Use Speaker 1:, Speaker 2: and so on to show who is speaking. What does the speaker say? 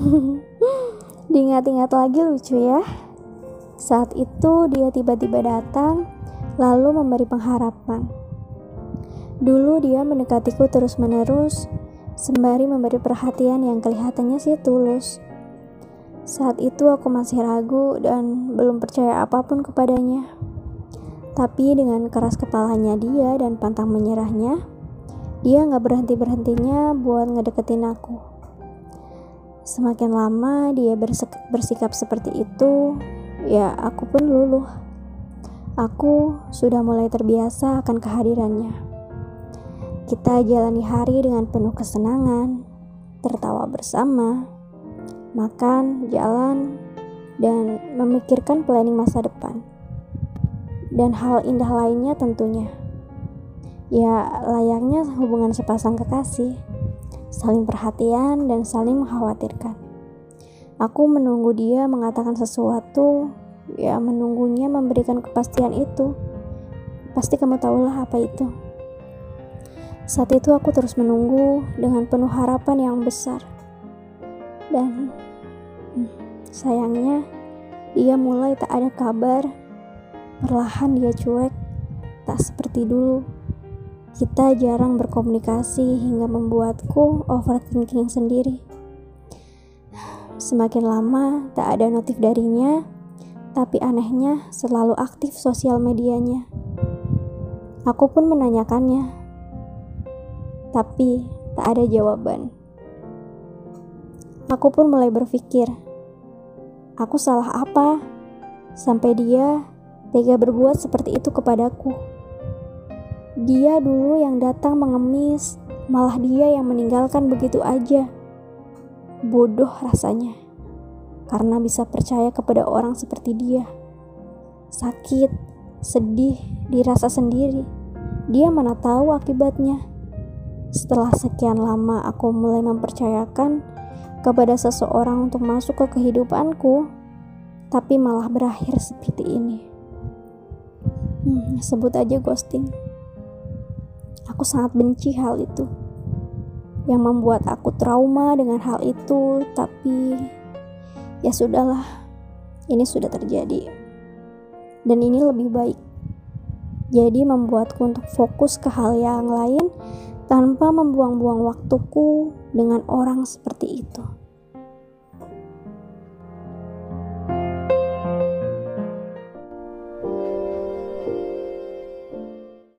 Speaker 1: Diingat-ingat lagi lucu ya. Saat itu dia tiba-tiba datang, lalu memberi pengharapan. Dulu dia mendekatiku terus-menerus, sembari memberi perhatian yang kelihatannya sih tulus. Saat itu aku masih ragu dan belum percaya apa pun kepadanya. Tapi dengan keras kepalanya dia dan pantang menyerahnya, dia gak berhenti-berhentinya buat ngedeketin aku. Semakin lama dia bersikap seperti itu, ya aku pun luluh. Aku sudah mulai terbiasa akan kehadirannya. Kita jalani hari dengan penuh kesenangan, tertawa bersama, makan, jalan, dan memikirkan planning masa depan. Dan hal indah lainnya tentunya. Ya, layaknya hubungan sepasang kekasih, saling perhatian dan saling mengkhawatirkan. Aku menunggu dia mengatakan sesuatu, ya menunggunya memberikan kepastian itu. Pasti kamu tahulah apa itu. Saat itu aku terus menunggu dengan penuh harapan yang besar. Dan hmm, sayangnya dia mulai tak ada kabar. Perlahan dia cuek, tak seperti dulu. Kita jarang berkomunikasi hingga membuatku overthinking sendiri. Semakin lama tak ada notif darinya, tapi anehnya selalu aktif sosial medianya. Aku pun menanyakannya, tapi tak ada jawaban. Aku pun mulai berpikir, aku salah apa sampai dia tega berbuat seperti itu kepadaku. Dia dulu yang datang mengemis, malah dia yang meninggalkan begitu aja. Bodoh rasanya, karena bisa percaya kepada orang seperti dia. Sakit, sedih, dirasa sendiri. Dia mana tahu akibatnya. Setelah sekian lama aku mulai mempercayakan kepada seseorang untuk masuk ke kehidupanku, tapi malah berakhir seperti ini. Hmm, sebut aja ghosting. Aku sangat benci hal itu yang membuat aku trauma dengan hal itu, tapi ya sudahlah, ini sudah terjadi, dan ini lebih baik. Jadi, membuatku untuk fokus ke hal yang lain tanpa membuang-buang waktuku dengan orang seperti itu.